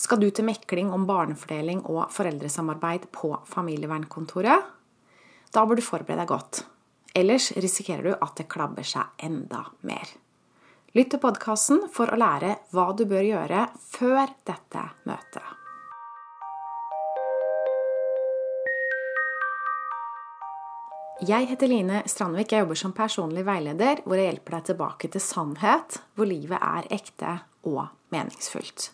Skal du til mekling om barnefordeling og foreldresamarbeid på familievernkontoret? Da bør du forberede deg godt. Ellers risikerer du at det klabber seg enda mer. Lytt til podkasten for å lære hva du bør gjøre før dette møtet. Jeg heter Line Strandvik. Jeg jobber som personlig veileder, hvor jeg hjelper deg tilbake til sannhet, hvor livet er ekte og meningsfullt.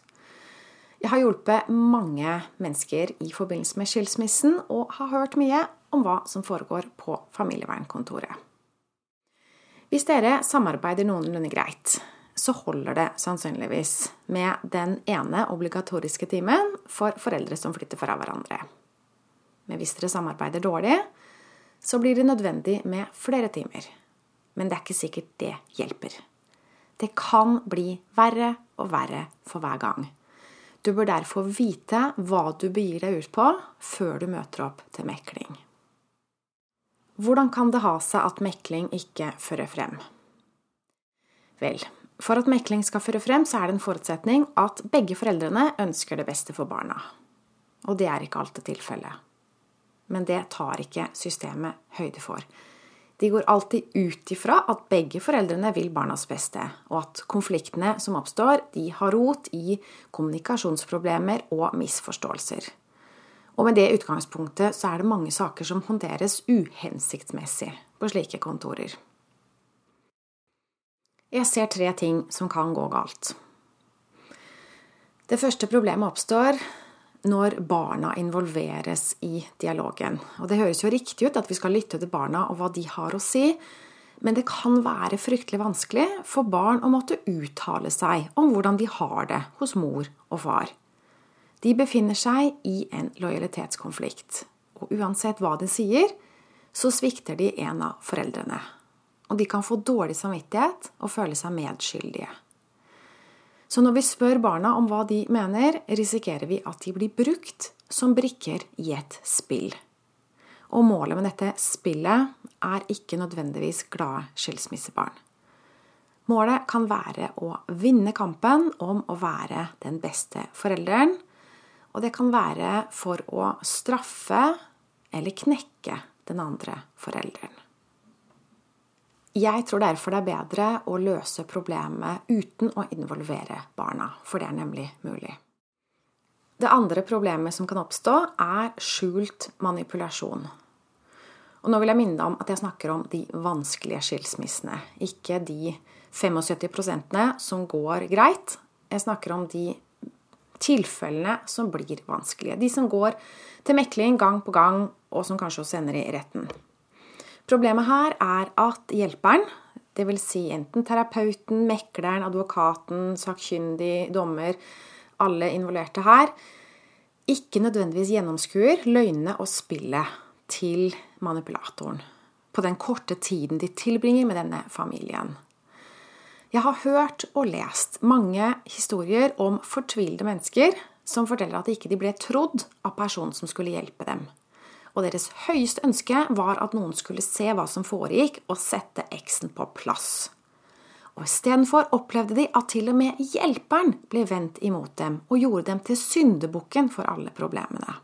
Jeg har hjulpet mange mennesker i forbindelse med skilsmissen, og har hørt mye om hva som foregår på familievernkontoret. Hvis dere samarbeider noenlunde greit, så holder det sannsynligvis med den ene obligatoriske timen for foreldre som flytter fra hverandre. Men hvis dere samarbeider dårlig, så blir det nødvendig med flere timer. Men det er ikke sikkert det hjelper. Det kan bli verre og verre for hver gang. Du bør derfor vite hva du begir deg ut på før du møter opp til mekling. Hvordan kan det ha seg at mekling ikke fører frem? Vel, for at mekling skal føre frem, så er det en forutsetning at begge foreldrene ønsker det beste for barna. Og det er ikke alltid tilfellet men det tar ikke systemet høyde for. De går alltid ut ifra at begge foreldrene vil barnas beste, og at konfliktene som oppstår, de har rot i kommunikasjonsproblemer og misforståelser. Og med det utgangspunktet så er det mange saker som håndteres uhensiktsmessig på slike kontorer. Jeg ser tre ting som kan gå galt. Det første problemet oppstår når barna involveres i dialogen. Og det høres jo riktig ut at vi skal lytte til barna og hva de har å si, men det kan være fryktelig vanskelig for barn å måtte uttale seg om hvordan de har det hos mor og far. De befinner seg i en lojalitetskonflikt, og uansett hva de sier, så svikter de en av foreldrene. Og de kan få dårlig samvittighet og føle seg medskyldige. Så når vi spør barna om hva de mener, risikerer vi at de blir brukt som brikker i et spill. Og målet med dette spillet er ikke nødvendigvis glade skilsmissebarn. Målet kan være å vinne kampen om å være den beste forelderen. Og det kan være for å straffe eller knekke den andre forelderen. Jeg tror derfor det er bedre å løse problemet uten å involvere barna, for det er nemlig mulig. Det andre problemet som kan oppstå, er skjult manipulasjon. Og nå vil jeg minne om at jeg snakker om de vanskelige skilsmissene, ikke de 75% som går greit. Jeg snakker om de tilfellene som blir vanskelige. De som går til mekling gang på gang, og som kanskje også ender i retten. Problemet her er at hjelperen, dvs. Si enten terapeuten, mekleren, advokaten, sakkyndig, dommer, alle involverte her, ikke nødvendigvis gjennomskuer løgnene og spillet til manipulatoren på den korte tiden de tilbringer med denne familien. Jeg har hørt og lest mange historier om fortvilede mennesker som forteller at de ikke ble trodd av personen som skulle hjelpe dem og deres høyeste ønske var at noen skulle se hva som foregikk, og sette eksen på plass. Og istedenfor opplevde de at til og med hjelperen ble vendt imot dem og gjorde dem til syndebukken for alle problemene.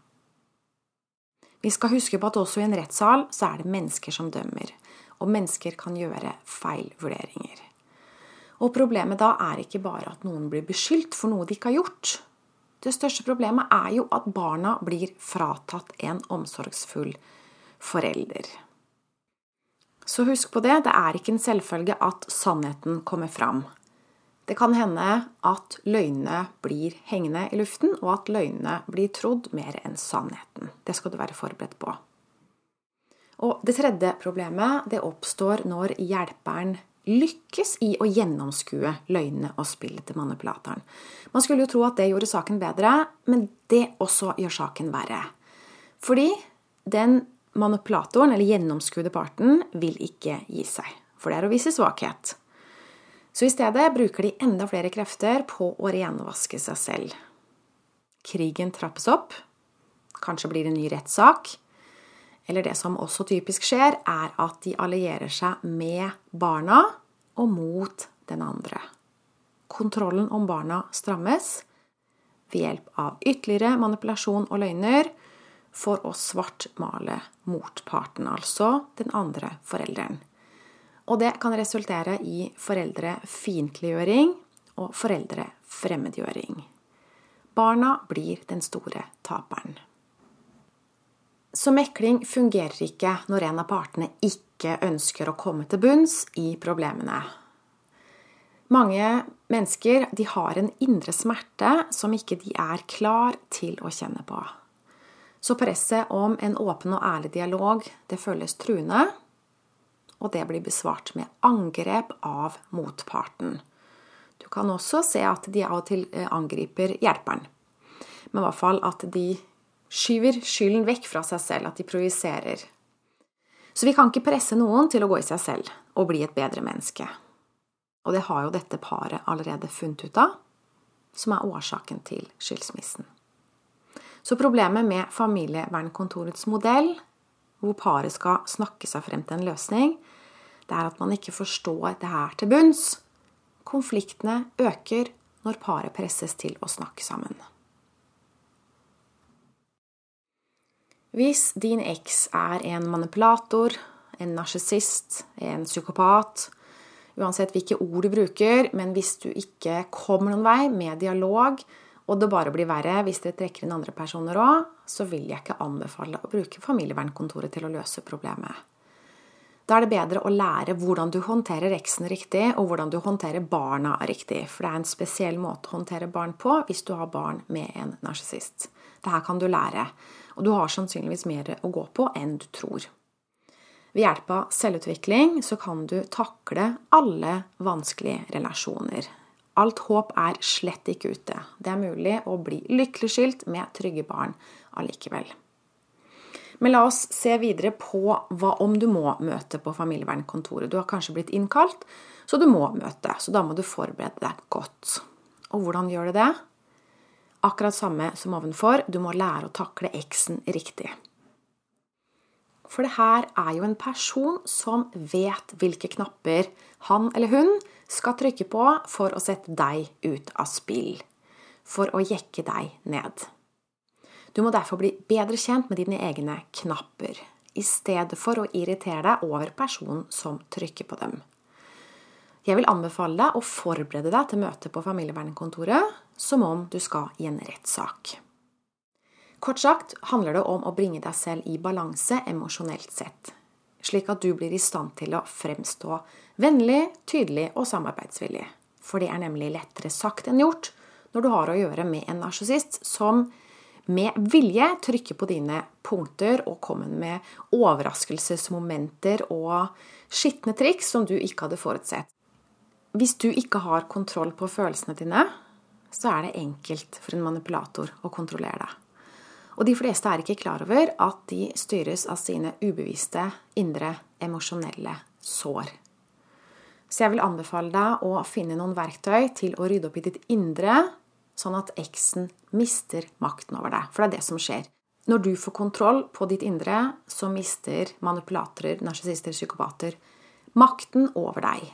Vi skal huske på at også i en rettssal så er det mennesker som dømmer, og mennesker kan gjøre feilvurderinger. Og problemet da er ikke bare at noen blir beskyldt for noe de ikke har gjort, det største problemet er jo at barna blir fratatt en omsorgsfull forelder. Så husk på det, det er ikke en selvfølge at sannheten kommer fram. Det kan hende at løgnene blir hengende i luften, og at løgnene blir trodd mer enn sannheten. Det skal du være forberedt på. Og det tredje problemet det oppstår når hjelperen lykkes i å gjennomskue løgnene og spillet til manipulatoren. Man skulle jo tro at det gjorde saken bedre, men det også gjør saken verre. Fordi den manipulatoren, eller gjennomskuede parten, vil ikke gi seg. For det er å vise svakhet. Så i stedet bruker de enda flere krefter på å renvaske seg selv. Krigen trappes opp. Kanskje blir det en ny rettssak eller det som også typisk skjer, er at de allierer seg med barna og mot den andre. Kontrollen om barna strammes. ved hjelp av ytterligere manipulasjon og løgner for å svartmale motparten, altså den andre forelderen. Og det kan resultere i foreldrefiendtliggjøring og foreldrefremmedgjøring. Barna blir den store taperen. Så mekling fungerer ikke når en av partene ikke ønsker å komme til bunns i problemene. Mange mennesker har en indre smerte som ikke de er klar til å kjenne på. Så presset om en åpen og ærlig dialog, det føles truende, og det blir besvart med angrep av motparten. Du kan også se at de av og til eh, angriper hjelperen. Men i hvert fall at de skyver skylden vekk fra seg selv, at de projiserer. Så vi kan ikke presse noen til å gå i seg selv og bli et bedre menneske. Og det har jo dette paret allerede funnet ut av, som er årsaken til skilsmissen. Så problemet med familievernkontorets modell, hvor paret skal snakke seg frem til en løsning, det er at man ikke forstår det her til bunns. Konfliktene øker når paret presses til å snakke sammen. Hvis din eks er en manipulator, en narsissist, en psykopat, uansett hvilke ord du bruker, men hvis du ikke kommer noen vei med dialog, og det bare blir verre hvis dere trekker inn andre personer òg, så vil jeg ikke anbefale å bruke familievernkontoret til å løse problemet. Da er det bedre å lære hvordan du håndterer eksen riktig, og hvordan du håndterer barna riktig. For det er en spesiell måte å håndtere barn på hvis du har barn med en narsissist. Dette kan du lære, og du har sannsynligvis mer å gå på enn du tror. Ved hjelp av selvutvikling så kan du takle alle vanskelige relasjoner. Alt håp er slett ikke ute. Det er mulig å bli lykkeligskilt med trygge barn allikevel. Men la oss se videre på hva om du må møte på familievernkontoret. Du har kanskje blitt innkalt, så du må møte. Så da må du forberede deg godt. Og hvordan gjør du det? Akkurat samme som ovenfor, du må lære å takle eksen riktig. For det her er jo en person som vet hvilke knapper han eller hun skal trykke på for å sette deg ut av spill. For å jekke deg ned. Du må derfor bli bedre kjent med dine egne knapper, i stedet for å irritere deg over personen som trykker på dem. Jeg vil anbefale deg å forberede deg til møte på familievernkontoret som om du skal i en rettssak. Kort sagt handler det om å bringe deg selv i balanse emosjonelt sett, slik at du blir i stand til å fremstå vennlig, tydelig og samarbeidsvillig. For det er nemlig lettere sagt enn gjort når du har å gjøre med en narsissist som med vilje trykker på dine punkter og kommer med overraskelsesmomenter og skitne triks som du ikke hadde forutsett. Hvis du ikke har kontroll på følelsene dine, så er det enkelt for en manipulator å kontrollere deg. Og de fleste er ikke klar over at de styres av sine ubevisste, indre, emosjonelle sår. Så jeg vil anbefale deg å finne noen verktøy til å rydde opp i ditt indre, sånn at eksen mister makten over deg. For det er det som skjer. Når du får kontroll på ditt indre, så mister manipulatorer, narsissister, psykopater makten over deg.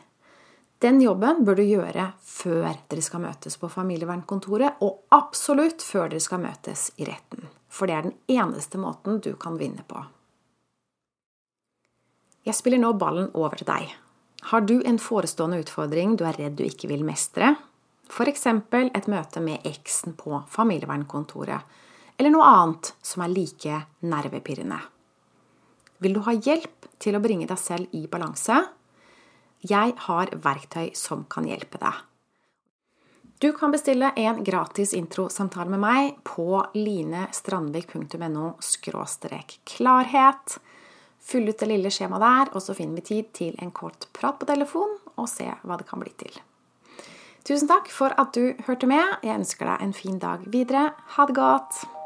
Den jobben bør du gjøre før dere skal møtes på familievernkontoret, og absolutt før dere skal møtes i retten for det er den eneste måten du kan vinne på. Jeg spiller nå ballen over til deg. Har du en forestående utfordring du er redd du ikke vil mestre? F.eks. et møte med eksen på familievernkontoret, eller noe annet som er like nervepirrende. Vil du ha hjelp til å bringe deg selv i balanse? Jeg har verktøy som kan hjelpe deg. Du kan bestille en gratis introsamtale med meg på linestrandvik.no klarhet. Fyll ut det lille skjemaet der, og så finner vi tid til en kort prat på telefon og se hva det kan bli til. Tusen takk for at du hørte med. Jeg ønsker deg en fin dag videre. Ha det godt!